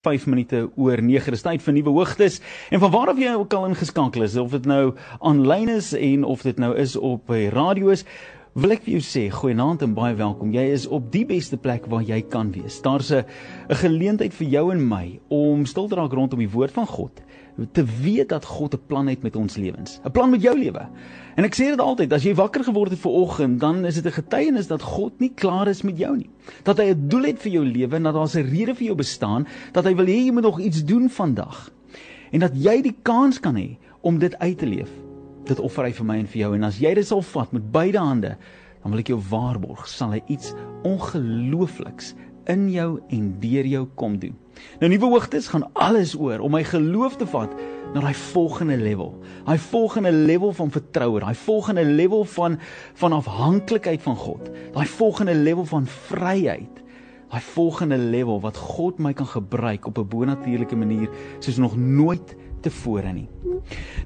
5 minute oor 9 is tyd vir nuwe hoogtes. En van waar af jy ook al ingeskakel is of dit nou aanlyn is en of dit nou is op radio is wil ek vir jou sê goeienaand en baie welkom jy is op die beste plek waar jy kan wees daar's 'n geleentheid vir jou en my om stil te raak rondom die woord van God te weet dat God 'n plan het met ons lewens 'n plan met jou lewe En ek sê dit altyd, as jy wakker geword het vir oggend, dan is dit 'n getuienis dat God nie klaar is met jou nie. Dat hy 'n doel het vir jou lewe en dat daar 'n rede vir jou bestaan, dat hy wil hê jy moet nog iets doen vandag. En dat jy die kans kan hê om dit uit te leef. Dit offer hy vir my en vir jou en as jy dit sal vat met beide hande, dan wil ek jou waarborg, sal hy iets ongeloofliks in jou en deur jou kom doen. Nou nuwe hoogtes gaan alles oor om my geloof te vat na daai volgende level. Daai volgende level van vertroue, daai volgende level van van afhanklikheid van God. Daai volgende level van vryheid. Daai volgende level wat God my kan gebruik op 'n bonatuurlike manier soos nog nooit tevore nie.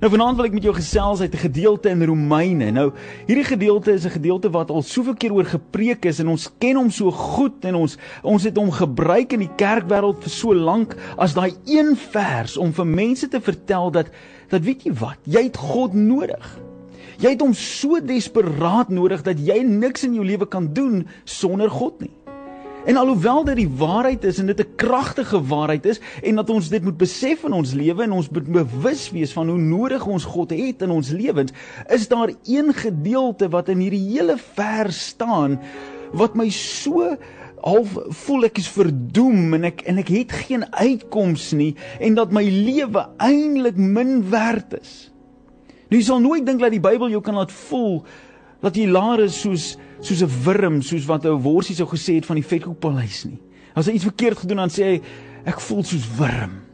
Nou vanaand wil ek met jou gesels uit 'n gedeelte in Romeine. Nou hierdie gedeelte is 'n gedeelte wat al soveel keer oor gepreek is en ons ken hom so goed en ons ons het hom gebruik in die kerkwêreld vir so lank as daai een vers om vir mense te vertel dat dat weet jy wat, jy het God nodig. Jy het hom so desperaat nodig dat jy niks in jou lewe kan doen sonder God nie. En alhoewel dit die waarheid is en dit 'n kragtige waarheid is en dat ons dit moet besef in ons lewe en ons moet bewus wees van hoe nodig ons God het in ons lewens, is daar een gedeelte wat in hierdie hele vers staan wat my so half voel ek is verdoem en ek en ek het geen uitkoms nie en dat my lewe eintlik min werd is. Nou jy sal nooit dink dat die Bybel jou kan laat voel dat jy laer is soos soos 'n wurm, soos wat 'n worsie sou gesê het van die vetkoekpaleis nie. As hy iets verkeerd gedoen dan sê hy ek voel soos wurm.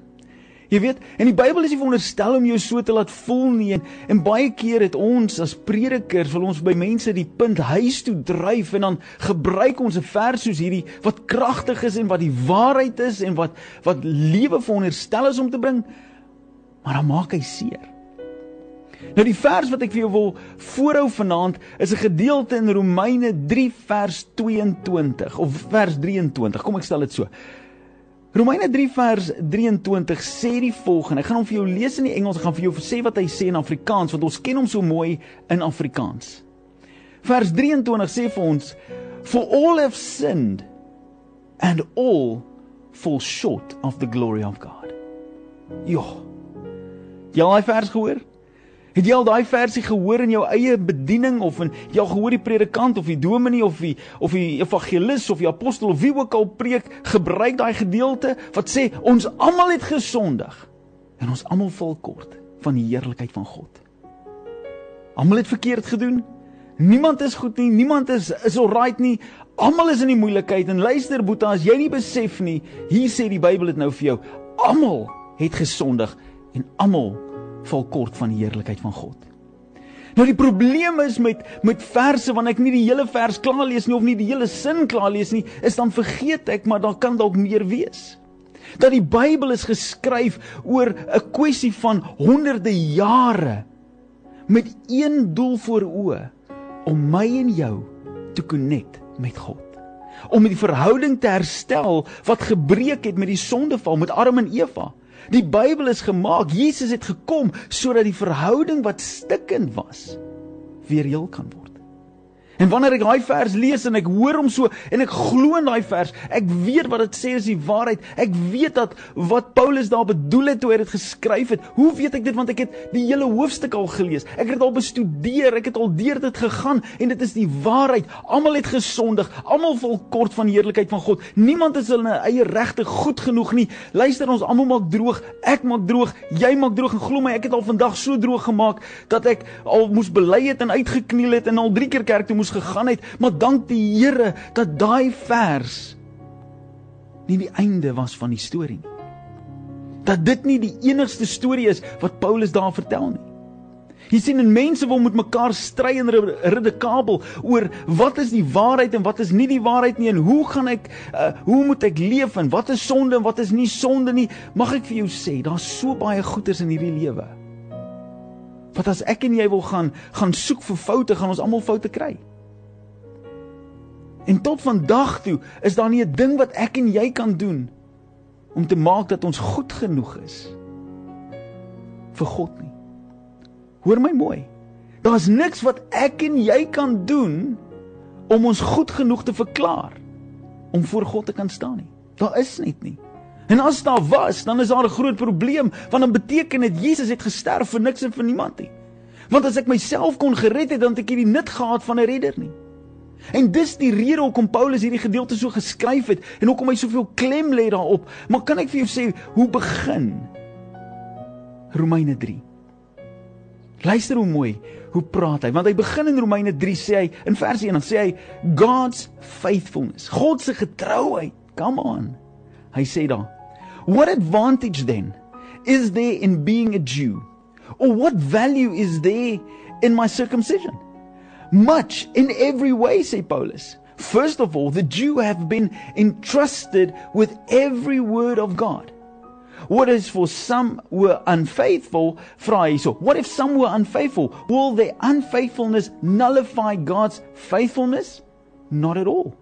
Jy weet, en die Bybel is nie veronderstel om jou so te laat voel nie en, en baie keer het ons as predikers wil ons by mense die punt huis toe dryf en dan gebruik ons 'n vers soos hierdie wat kragtig is en wat die waarheid is en wat wat lewe veronderstel is om te bring, maar dan maak hy seer. Nou die vers wat ek vir jou wil voorhou vanaand is 'n gedeelte in Romeine 3 vers 22 of vers 23. Kom ek stel dit so. Romeine 3 vers 23 sê die volgende. Ek gaan hom vir jou lees in die Engels, ek gaan vir jou sê wat hy sê in Afrikaans want ons ken hom so mooi in Afrikaans. Vers 23 sê vir ons for all have sinned and all fall short of the glory of God. Ja. Jy al daai vers gehoor? Het jy al daai versie gehoor in jou eie bediening of in jy al gehoor die predikant of die dominee of die of die evangelis of die apostel of wie ook al preek gebruik daai gedeelte wat sê ons almal het gesondig en ons almal val kort van die heerlikheid van God. Almal het verkeerd gedoen. Niemand is goed nie, niemand is is alright nie. Almal is in die moeilikheid en luister Boeta, as jy nie besef nie, hier sê die Bybel dit nou vir jou, almal het gesondig en almal val kort van die heerlikheid van God. Nou die probleem is met met verse wanneer ek nie die hele vers klaar lees nie of nie die hele sin klaar lees nie, is dan vergeet ek maar daar kan dalk meer wees. Dat die Bybel is geskryf oor 'n kwessie van honderde jare met een doel voor oë om my en jou te connect met God. Om die verhouding te herstel wat gebreek het met die sondeval met Adam en Eva. Die Bybel is gemaak, Jesus het gekom sodat die verhouding wat stikkend was weer heel kan word. En wanneer ek daai vers lees en ek hoor hom so en ek glo in daai vers, ek weet wat dit sê is die waarheid. Ek weet dat wat Paulus daar bedoel het toe hy dit geskryf het. Hoe weet ek dit want ek het die hele hoofstuk al gelees. Ek het dit al bestudeer, ek het al deur dit gegaan en dit is die waarheid. Almal het gesondig, almal val kort van die heerlikheid van God. Niemand is in 'n eie regte goed genoeg nie. Luister ons almal maak droog. Ek maak droog, jy maak droog en glo my, ek het al vandag so droog gemaak dat ek al moes bely het en uitgekniel het en al 3 keer kerk toe moes moes gegaan het, maar dank die Here dat daai vers nie die einde was van die storie nie. Dat dit nie die enigste storie is wat Paulus daar vertel nie. Jy sien en mense wil met mekaar stry en redekabel oor wat is die waarheid en wat is nie die waarheid nie en hoe gaan ek uh, hoe moet ek leef en wat is sonde en wat is nie sonde nie mag ek vir jou sê daar's so baie goeders in hierdie lewe wat as ek en jy wil gaan gaan soek vir foute gaan ons almal foute kry En tot vandag toe is daar nie 'n ding wat ek en jy kan doen om te maak dat ons goed genoeg is vir God nie. Hoor my mooi. Daar's niks wat ek en jy kan doen om ons goed genoeg te verklaar om voor God te kan staan nie. Daar is net nie. En as daar was, dan is daar 'n groot probleem, want dan beteken dit Jesus het gesterf vir niks en vir niemand nie. Want as ek myself kon gered het, dan het ek hierdie nut gehad van 'n redder nie. En dis die rede hoekom Paulus hierdie gedeelte so geskryf het en hoekom hy soveel klem lê daarop. Maar kan ek vir jou sê hoe begin Romeine 3? Luister hoe mooi hoe praat hy. Want hy begin in Romeine 3 sê hy in vers 1 dan sê hy God's faithfulness. God se getrouheid. Come on. Hy sê daar what advantage then is there in being a Jew? Or what value is there in my circumcision much in every way say Paulus first of all the Jew have been entrusted with every word of God What is for some were unfaithful. What if some were unfaithful? Will their unfaithfulness nullify God's faithfulness? Not at all.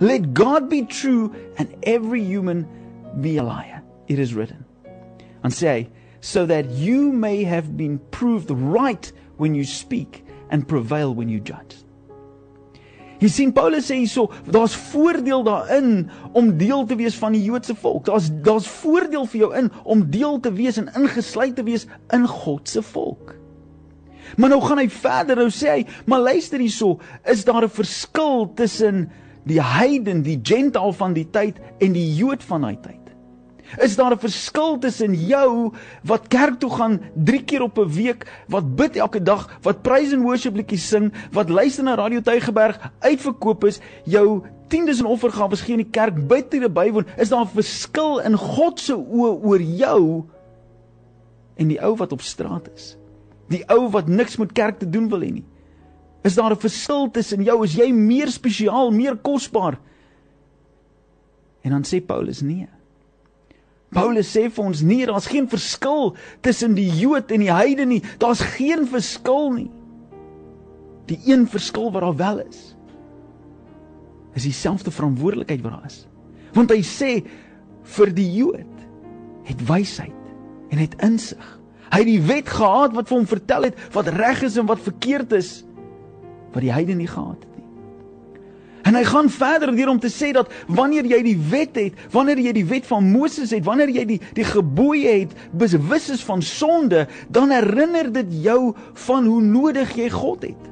Let God be true and every human be a liar. It is written. And say, so that you may have been proved right when you speak and prevail when you judge. Jy sien Paulus sê hierso, daar's voordeel daarin om deel te wees van die Joodse volk. Daar's daar's voordeel vir jou in om deel te wees en ingesluit te wees in God se volk. Maar nou gaan hy verder, nou sê hy, maar luister hierso, is daar 'n verskil tussen die heiden, die gentile van die tyd en die Jood van daai tyd? Is daar 'n verskil tussen jou wat kerk toe gaan 3 keer op 'n week, wat bid elke dag, wat praise and worship liedjies sing, wat luister na Radio Tygerberg, uitverkoop is, jou tiendes en offergawes gee in die kerk, bid hier bywoon, is daar 'n verskil in God se oë oor jou en die ou wat op straat is? Die ou wat niks met kerk te doen wil hê nie. Is daar 'n verskil tussen jou? Is jy meer spesiaal, meer kosbaar? En dan sê Paulus nee. Paulus sê vir ons nie daar's geen verskil tussen die Jood en die heiden nie. Daar's geen verskil nie. Die een verskil wat daar wel is is dieselfde verantwoordelikheid wat daar is. Want hy sê vir die Jood het wysheid en het insig. Hy het die wet gehad wat vir hom vertel het wat reg is en wat verkeerd is wat die heiden nie gehad het. En hy gaan verder deur om te sê dat wanneer jy die wet het, wanneer jy die wet van Moses het, wanneer jy die die gebooie het, bewus is van sonde, dan herinner dit jou van hoe nodig jy God het.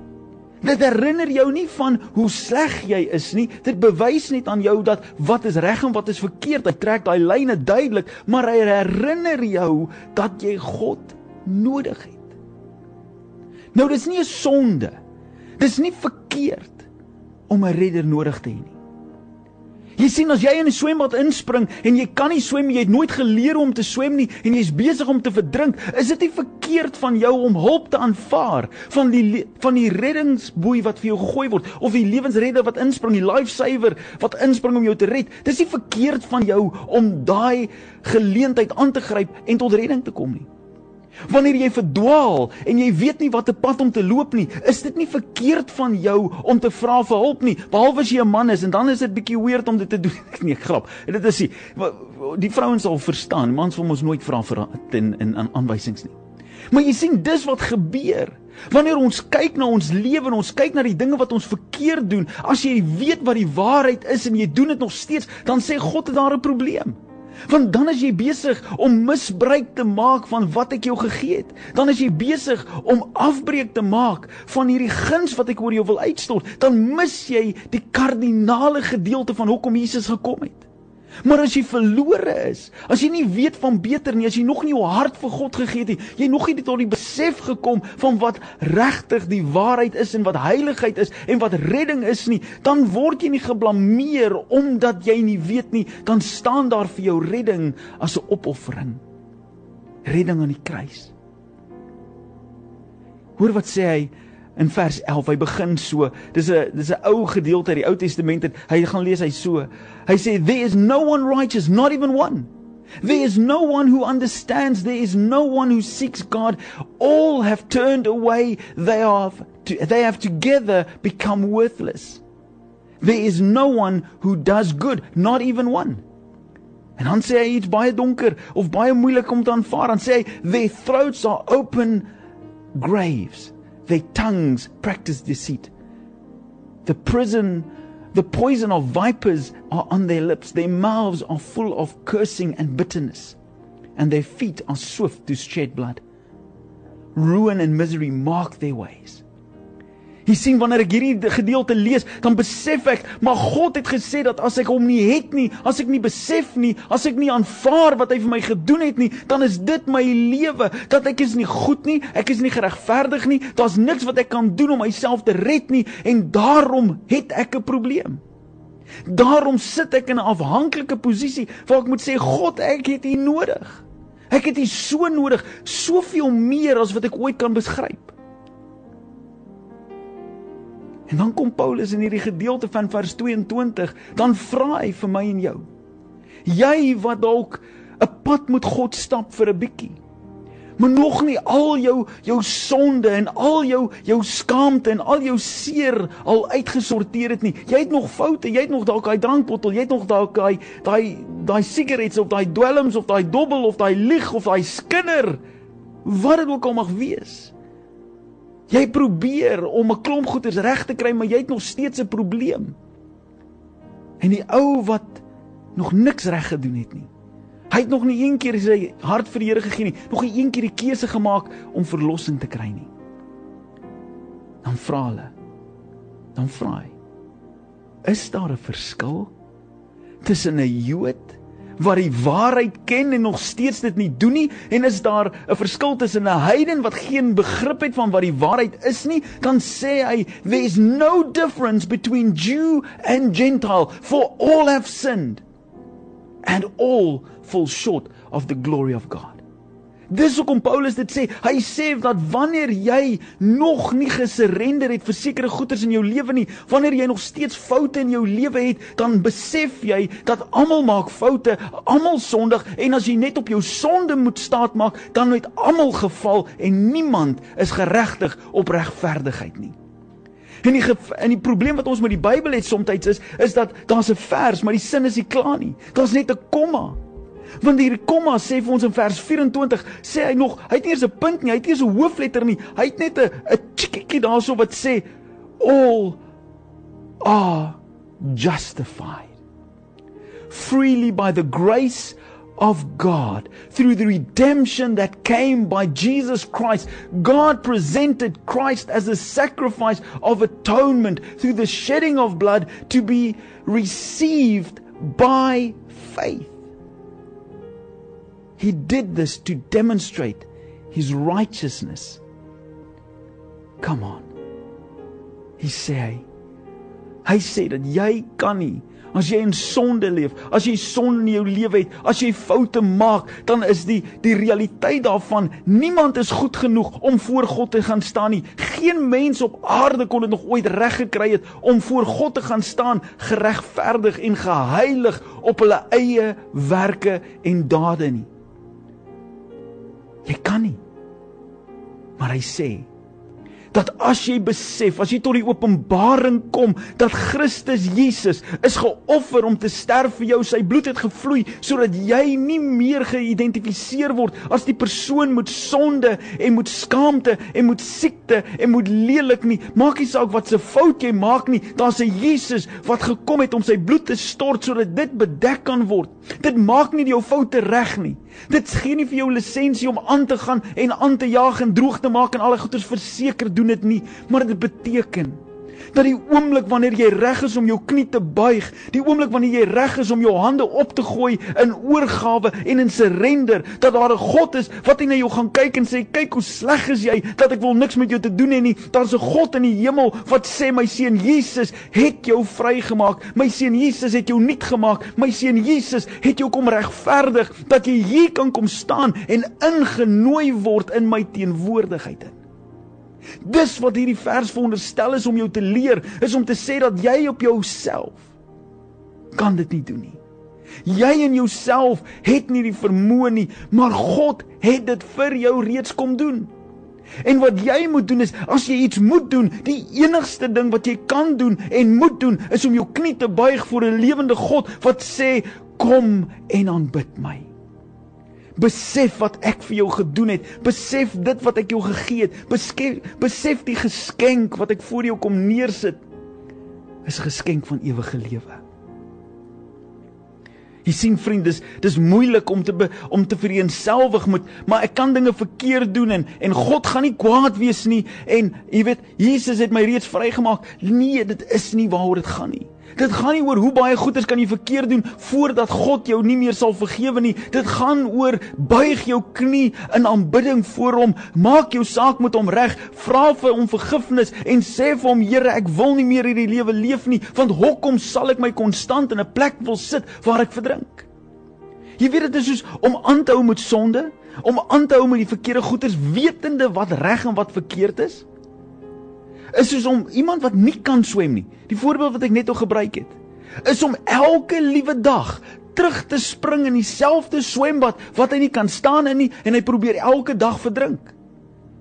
Dit herinner jou nie van hoe sleg jy is nie. Dit bewys net aan jou dat wat is reg en wat is verkeerd. Hy trek daai lyne duidelik, maar hy herinner jou dat jy God nodig het. Nou dis nie 'n sonde. Dis nie verkeerd om 'n redder nodig te hê nie. Jy sien as jy in 'n swembad inspring en jy kan nie swem nie, jy het nooit geleer om te swem nie en jy's besig om te verdrink, is dit nie verkeerd van jou om hulp te aanvaar van die van die reddingsboei wat vir jou gegooi word of die lewensredder wat inspring, die lifesaver wat inspring om jou te red. Dis nie verkeerd van jou om daai geleentheid aan te gryp en tot redding te kom nie. Wanneer jy verdwaal en jy weet nie watter pad om te loop nie, is dit nie verkeerd van jou om te vra vir hulp nie, behalwe as jy 'n man is en dan is dit bietjie weird om dit te doen. Nee, grap. Dit is die die vrouens sal verstaan, mans wil ons nooit vra vir in in aanwysings nie. Maar jy sien dis wat gebeur. Wanneer ons kyk na ons lewe en ons kyk na die dinge wat ons verkeerd doen, as jy weet wat die waarheid is en jy doen dit nog steeds, dan sê God het daar 'n probleem. Want dan is jy besig om misbruik te maak van wat ek jou gegee het. Dan is jy besig om afbreek te maak van hierdie guns wat ek oor jou wil uitstort. Dan mis jy die kardinale gedeelte van hoekom Jesus gekom het. Maar as jy verlore is, as jy nie weet van beter nie, as jy nog nie jou hart vir God gegee het nie, jy nog nie tot die besef gekom van wat regtig die waarheid is en wat heiligheid is en wat redding is nie, dan word jy nie geblameer omdat jy nie weet nie, dan staan daar vir jou redding as 'n opoffering. Redding aan die kruis. Hoor wat sê hy in vers 11. Hy begin so. Dis 'n dis 'n ou gedeelte uit die Ou Testament en hy gaan lees hy so. Hy sê there is no one righteous, not even one. There is no one who understands, there is no one who seeks God. All have turned away. They have to, they have together become worthless. There is no one who does good, not even one. En dan sê hy iets baie donker of baie moeilik om te aanvaar. Dan sê hy their throats are open graves. Their tongues practice deceit. The prison the poison of vipers are on their lips. Their mouths are full of cursing and bitterness. And their feet are swift to shed blood. Ruin and misery mark their ways. Jy sien wanneer ek hierdie gedeelte lees, dan besef ek, maar God het gesê dat as ek hom nie het nie, as ek nie besef nie, as ek nie aanvaar wat hy vir my gedoen het nie, dan is dit my lewe, dat ek is nie goed nie, ek is nie geregverdig nie, daar's niks wat ek kan doen om myself te red nie en daarom het ek 'n probleem. Daarom sit ek in 'n afhanklike posisie waar ek moet sê God, ek het U nodig. Ek het U so nodig, soveel meer as wat ek ooit kan beskryf. En dan kom Paulus in hierdie gedeelte van vers 22, dan vra hy vir my en jou. Jy wat dalk 'n pad met God stap vir 'n bietjie. Maar nog nie al jou jou sonde en al jou jou skaamte en al jou seer al uitgesorteer het nie. Jy het nog foute, jy het nog dalk daai drankbottel, jy het nog dalk daai daai daai sigarette of daai dwelms of daai dobbel of daai lieg of daai skinder. Wat dit ook al mag wees. Jy probeer om 'n klomp goeders reg te kry, maar jy het nog steeds 'n probleem. En die ou wat nog niks reg gedoen het nie. Hy het nog nie een keer sy hart vir die Here gegee nie, nog nie een keer die keuse gemaak om verlossing te kry nie. Dan vra hulle. Dan vra hy: Is daar 'n verskil tussen 'n Jood wat die waarheid ken en nog steeds dit nie doen nie? En is daar 'n verskil tussen 'n heiden wat geen begrip het van wat die waarheid is nie? Dan sê hy there is no difference between Jew and Gentile for all have sinned and all fall short of the glory of God Dis hoekom Paulus dit sê. Hy sê dat wanneer jy nog nie gesurrender het vir sekere goederes in jou lewe nie, wanneer jy nog steeds foute in jou lewe het, dan besef jy dat almal maak foute, almal sondig en as jy net op jou sonde moet staatmaak, dan het almal geval en niemand is geregtig op regverdigheid nie. En die en die probleem wat ons met die Bybel het soms is, is dat daar's 'n vers, maar die sin is nie klaar nie. Daar's net 'n komma. Want hier komma sê vir ons in vers 24 sê hy nog, hy het nie eens 'n punt nie, hy het nie eens 'n hoofletter nie. Hy het net 'n 'n chickie daarso wat sê all are justified freely by the grace of God through the redemption that came by Jesus Christ. God presented Christ as a sacrifice of atonement through the shedding of blood to be received by faith. He did this to demonstrate his righteousness. Come on. Hy sê hy, hy sê dat jy kan nie as jy in sonde leef, as jy sonde in jou lewe het, as jy foute maak, dan is die die realiteit daarvan niemand is goed genoeg om voor God te gaan staan nie. Geen mens op aarde kon dit nog ooit reg gekry het om voor God te gaan staan geregverdig en geheilig op hulle eie werke en dade nie. Jy kan nie. Maar hy sê dat as jy besef, as jy tot die openbaring kom dat Christus Jesus is geoffer om te sterf vir jou, sy bloed het gevloei sodat jy nie meer geïdentifiseer word as die persoon met sonde en met skaamte en met siekte en met lelik nie. Maak nie saak wat se fout jy maak nie, daar's 'n Jesus wat gekom het om sy bloed te stort sodat dit bedek kan word. Dit maak nie jou foute reg nie. Dit gee nie vir jou lisensie om aan te gaan en aan te jaag en droog te maak en al die goeders verseker doen dit nie, maar dit beteken dat die oomblik wanneer jy reg is om jou knie te buig, die oomblik wanneer jy reg is om jou hande op te gooi in oorgawe en in surrender, dat daar 'n God is wat net na jou gaan kyk en sê kyk hoe sleg is jy dat ek wil niks met jou te doen hê nie. Daar's 'n God in die hemel wat sê my seun Jesus het jou vrygemaak. My seun Jesus het jou nuut gemaak. My seun Jesus het jou kom regverdig dat jy hier kan kom staan en ingenooi word in my teenwoordigheid. In. Dis wat hierdie vers veronderstel is om jou te leer, is om te sê dat jy op jouself kan dit nie doen nie. Jy in jouself het nie die vermoë nie, maar God het dit vir jou reeds kom doen. En wat jy moet doen is as jy iets moet doen, die enigste ding wat jy kan doen en moet doen is om jou knie te buig voor 'n lewende God wat sê kom en aanbid my. Besef wat ek vir jou gedoen het. Besef dit wat ek jou gegee het. Besef besef die geskenk wat ek voor jou kom neersit is 'n geskenk van ewige lewe. Jy sien vriend, dis dis moeilik om te be, om te vereenselwig met, maar ek kan dinge verkeerd doen en en God gaan nie kwaad wees nie en jy weet, Jesus het my reeds vrygemaak. Nee, dit is nie waaroor dit gaan nie. Dit gaan nie oor hoe baie goeders kan jy verkeerd doen voordat God jou nie meer sal vergewe nie. Dit gaan oor buig jou knie in aanbidding voor hom, maak jou saak met hom reg, vra vir hom vergifnis en sê vir hom Here, ek wil nie meer hierdie lewe leef nie, want hoekom sal ek my konstant in 'n plek wil sit waar ek verdrink? Jy weet dit is soos om aan te hou met sonde, om aan te hou met die verkeerde goeders wetende wat reg en wat verkeerd is is soos om iemand wat nie kan swem nie. Die voorbeeld wat ek net al gebruik het, is om elke liewe dag terug te spring in dieselfde swembad wat hy nie kan staan in nie en hy probeer elke dag verdrink.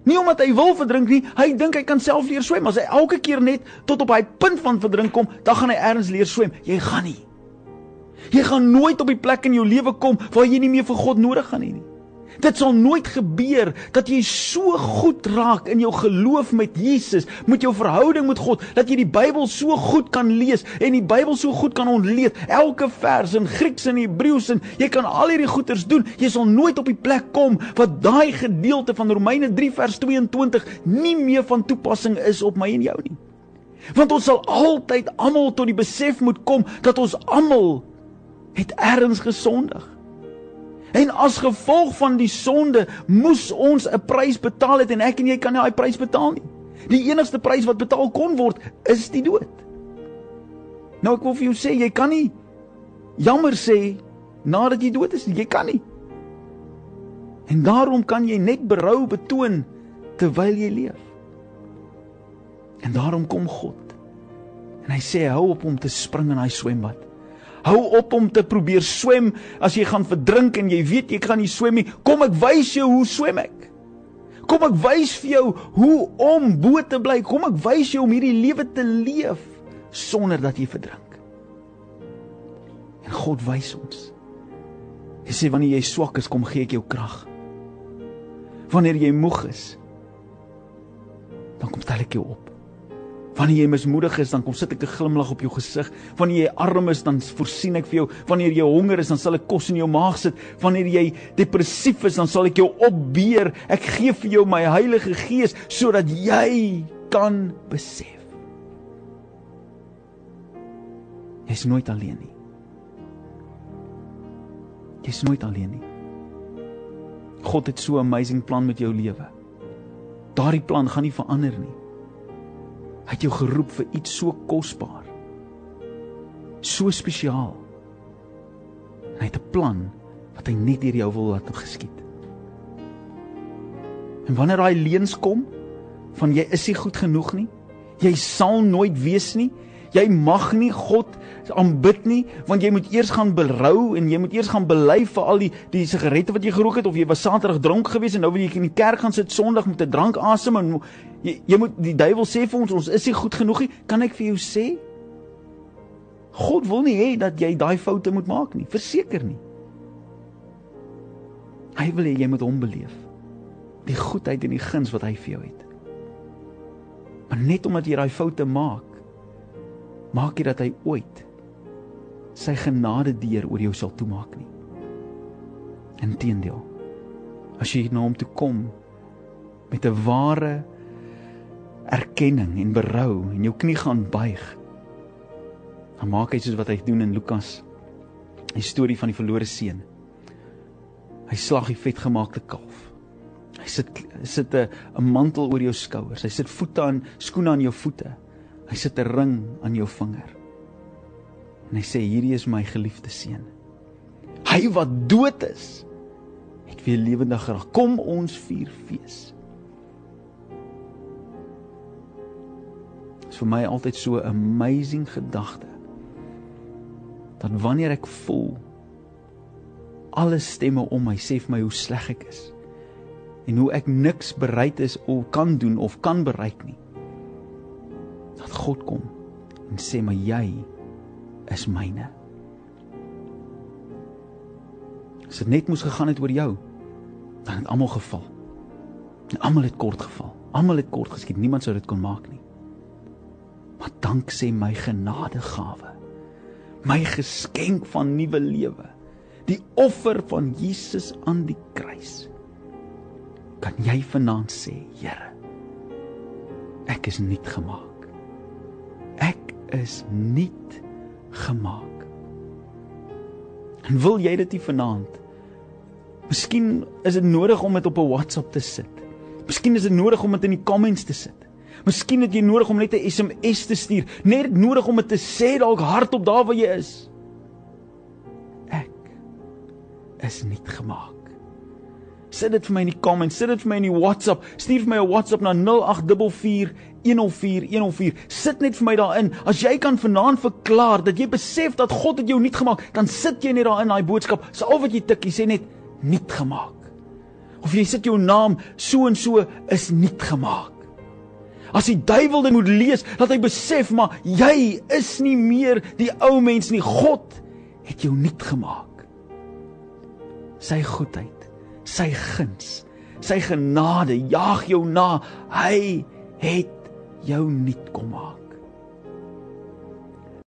Nie omdat hy wil verdrink nie, hy dink hy kan self leer swem. As hy elke keer net tot op hy punt van verdrink kom, dan gaan hy eers leer swem. Jy gaan nie. Jy gaan nooit op die plek in jou lewe kom waar jy nie meer vir God nodig gaan hê nie. Dit sal nooit gebeur dat jy so goed raak in jou geloof met Jesus, met jou verhouding met God, dat jy die Bybel so goed kan lees en die Bybel so goed kan ontleed, elke vers in Grieks en Hebreëus en jy kan al hierdie goeters doen. Jy sal nooit op die plek kom wat daai gedeelte van Romeine 3 vers 22 nie meer van toepassing is op my en jou nie. Want ons sal altyd almal tot die besef moet kom dat ons almal het erns gesondig. En as gevolg van die sonde moes ons 'n prys betaal het en ek en jy kan nie daai prys betaal nie. Die enigste prys wat betaal kon word is die dood. Nou ek wil vir jou sê jy kan nie jammer sê nadat jy dood is, jy kan nie. En daarom kan jy net berou betoon terwyl jy leef. En daarom kom God. En hy sê hou op om te spring in daai swembad. Hou op om te probeer swem as jy gaan verdrink en jy weet jy kan nie swem nie. Kom ek wys jou hoe swem ek. Kom ek wys vir jou hoe om bo te bly. Kom ek wys jou om hierdie lewe te leef sonder dat jy verdrink. En God wys ons. Hy sê wanneer jy swak is, kom gee ek jou krag. Wanneer jy moeg is, dan kom tel ek jou op. Wanneer jy mismoedig is, dan kom sit ek 'n glimlag op jou gesig. Wanneer jy arm is, dan voorsien ek vir jou. Wanneer jy honger is, dan sal ek kos in jou maag sit. Wanneer jy depressief is, dan sal ek jou opbeer. Ek gee vir jou my Heilige Gees sodat jy kan besef. Jy's nooit alleen nie. Jy's nooit alleen nie. God het so 'n amazing plan met jou lewe. Daardie plan gaan nie verander nie. Hy het jou geroep vir iets so kosbaar. So spesiaal. En hy het 'n plan wat hy net deur jou wil laat geskied. En wanneer daai leuns kom van jy is nie goed genoeg nie, jy sal nooit wees nie, jy mag nie God aanbid nie want jy moet eers gaan berou en jy moet eers gaan bely vir al die die sigarette wat jy gerook het of jy was Saterdag dronk geweest en nou wil jy in die kerk gaan sit Sondag met 'n drank asem en jy, jy moet die duiwel sê vir ons ons is nie goed genoeg nie. Kan ek vir jou sê? God wil nie hê dat jy daai foute moet maak nie. Verseker nie. Hy wil hê jy moet hom beleef. Die goedheid en die guns wat hy vir jou het. Maar net omdat jy daai foute maak maak jy dat hy ooit sy genade deur oor jou sal toemaak nie. Inteendeel. As jy na hom toe kom met 'n ware erkenning en berou en jou knie gaan buig, dan maak hy soos wat hy doen in Lukas, die storie van die verlore seun. Hy slag die vetgemaakte kalf. Hy sit sit 'n mantel oor jou skouers. Hy sit voete aan skoene aan jou voete. Hy sit 'n ring aan jou vinger. En hy sê hierdie is my geliefde seun. Hy wat dood is, het weer lewendig geraak. Kom ons vier fees. Dit is vir my altyd so 'n amazing gedagte. Dat wanneer ek voel alle stemme om my sê vir my hoe sleg ek is en hoe ek niks bereid is of kan doen of kan bereik nie dat God kom en sê maar jy is myne. As dit net moes gegaan het oor jou, dan het almal geval. En almal het kort geval. Almal het kort geskiet. Niemand sou dit kon maak nie. Maar dank sê my genadegawe, my geskenk van nuwe lewe, die offer van Jesus aan die kruis. Kan jy vanaand sê, Here, ek is nuut gemaak. Is nuut gemaak. En wil jy dit nie vanaand? Miskien is dit nodig om dit op 'n WhatsApp te sit. Miskien is dit nodig om dit in die comments te sit. Miskien het jy nodig om net 'n SMS te stuur, net nodig om dit te sê dalk hardop daar waar jy is. Ek is nie gemaak. Sit dit vir my in die comments, sit dit vir my in die WhatsApp, stuur vir my 'n WhatsApp na 084 104104. Sit net vir my daarin. As jy kan vanaand verklaar dat jy besef dat God het jou nuut gemaak, dan sit jy net daarin daai boodskap. So al wat jy tik, jy sê net nuut gemaak. Of jy sit jou naam so en so is nuut gemaak. As die duiwel dit moet lees, dat hy besef maar jy is nie meer die ou mens nie. God het jou nuut gemaak. Sy goedheid, sy guns, sy genade jaag jou na. Hy het jou nuut kom maak.